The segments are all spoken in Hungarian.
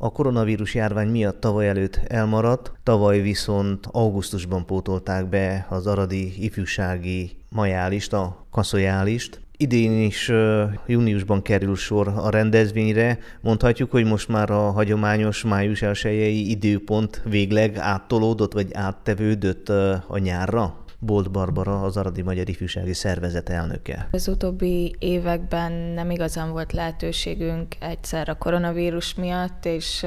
A koronavírus járvány miatt tavaly előtt elmaradt, tavaly viszont augusztusban pótolták be az aradi ifjúsági majálist, a kaszojálist. Idén is júniusban kerül sor a rendezvényre. Mondhatjuk, hogy most már a hagyományos május 1 időpont végleg áttolódott, vagy áttevődött a nyárra? Bolt Barbara, az Aradi Magyar Ifjúsági Szervezet elnöke. Az utóbbi években nem igazán volt lehetőségünk egyszer a koronavírus miatt, és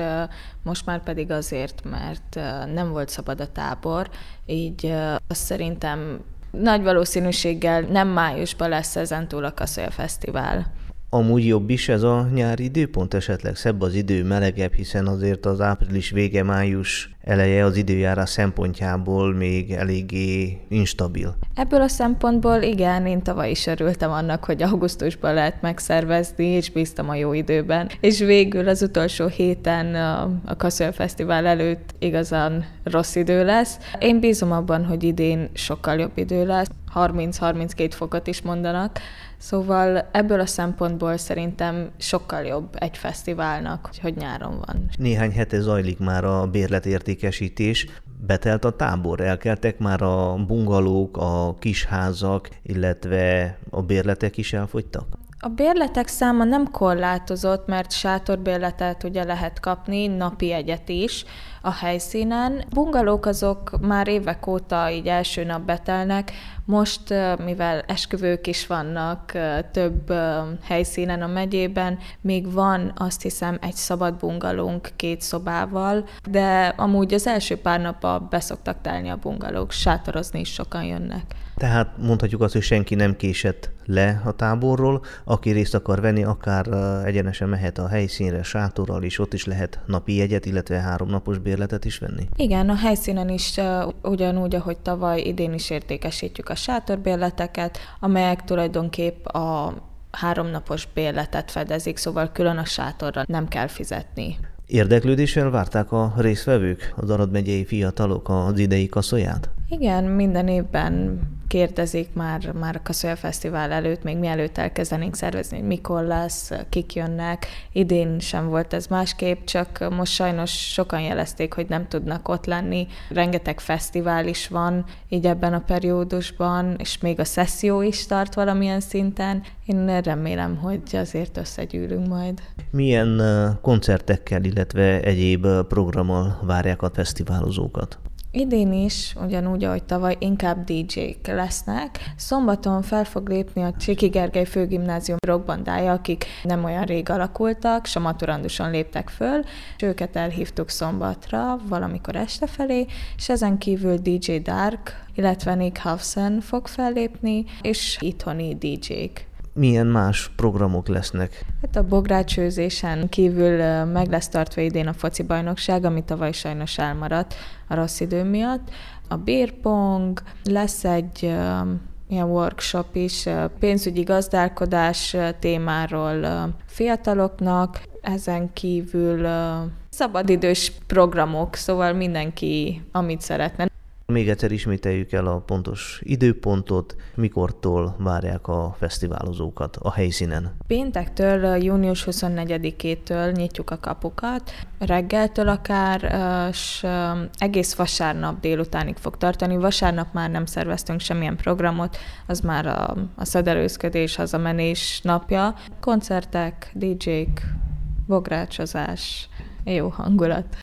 most már pedig azért, mert nem volt szabad a tábor, így azt szerintem nagy valószínűséggel nem májusban lesz ezentúl a Kaszolya Fesztivál. Amúgy jobb is ez a nyári időpont, esetleg szebb az idő, melegebb, hiszen azért az április vége, május eleje az időjárás szempontjából még eléggé instabil. Ebből a szempontból igen, én tavaly is örültem annak, hogy augusztusban lehet megszervezni, és bíztam a jó időben. És végül az utolsó héten a Kaszöl Fesztivál előtt igazán rossz idő lesz. Én bízom abban, hogy idén sokkal jobb idő lesz. 30-32 fokot is mondanak, Szóval ebből a szempontból szerintem sokkal jobb egy fesztiválnak, hogy nyáron van. Néhány hete zajlik már a bérletértékesítés. Betelt a tábor, elkeltek már a bungalók, a kisházak, illetve a bérletek is elfogytak? A bérletek száma nem korlátozott, mert sátorbérletet ugye lehet kapni, napi egyet is a helyszínen. Bungalók azok már évek óta így első nap betelnek, most, mivel esküvők is vannak több helyszínen a megyében, még van azt hiszem egy szabad bungalónk két szobával, de amúgy az első pár nap beszoktak telni a bungalók, sátorozni is sokan jönnek. Tehát mondhatjuk azt, hogy senki nem késett le a táborról, aki részt akar venni, akár egyenesen mehet a helyszínre sátorral, és ott is lehet napi jegyet, illetve háromnapos bérletet is venni. Igen, a helyszínen is ugyanúgy, ahogy tavaly, idén is értékesítjük a sátorbérleteket, amelyek tulajdonképp a háromnapos bérletet fedezik, szóval külön a sátorra nem kell fizetni. Érdeklődéssel várták a résztvevők, az Arad megyei fiatalok az idei kaszóját? Igen, minden évben kérdezik már, már a Kaszolya Fesztivál előtt, még mielőtt elkezdenénk szervezni, hogy mikor lesz, kik jönnek. Idén sem volt ez másképp, csak most sajnos sokan jelezték, hogy nem tudnak ott lenni. Rengeteg fesztivál is van így ebben a periódusban, és még a szesszió is tart valamilyen szinten. Én remélem, hogy azért összegyűlünk majd. Milyen koncertekkel, illetve egyéb programmal várják a fesztiválozókat? Idén is, ugyanúgy, ahogy tavaly, inkább DJ-k lesznek. Szombaton fel fog lépni a Csiki Gergely Főgimnázium rockbandája, akik nem olyan rég alakultak, samaturandusan léptek föl, és őket elhívtuk szombatra, valamikor este felé, és ezen kívül DJ Dark, illetve Nick Hafsen fog fellépni, és itthoni DJ-k milyen más programok lesznek? Hát a bográcsőzésen kívül meg lesz tartva idén a foci bajnokság, ami tavaly sajnos elmaradt a rossz idő miatt. A bírpong, lesz egy ilyen workshop is, pénzügyi gazdálkodás témáról fiataloknak, ezen kívül szabadidős programok, szóval mindenki, amit szeretne. Még egyszer ismételjük el a pontos időpontot, mikortól várják a fesztiválozókat a helyszínen. Péntektől, június 24-től nyitjuk a kapukat, reggeltől akár, és egész vasárnap délutánig fog tartani. Vasárnap már nem szerveztünk semmilyen programot, az már a, a szedelőzködés, hazamenés napja. Koncertek, DJ-k, bográcsozás, jó hangulat.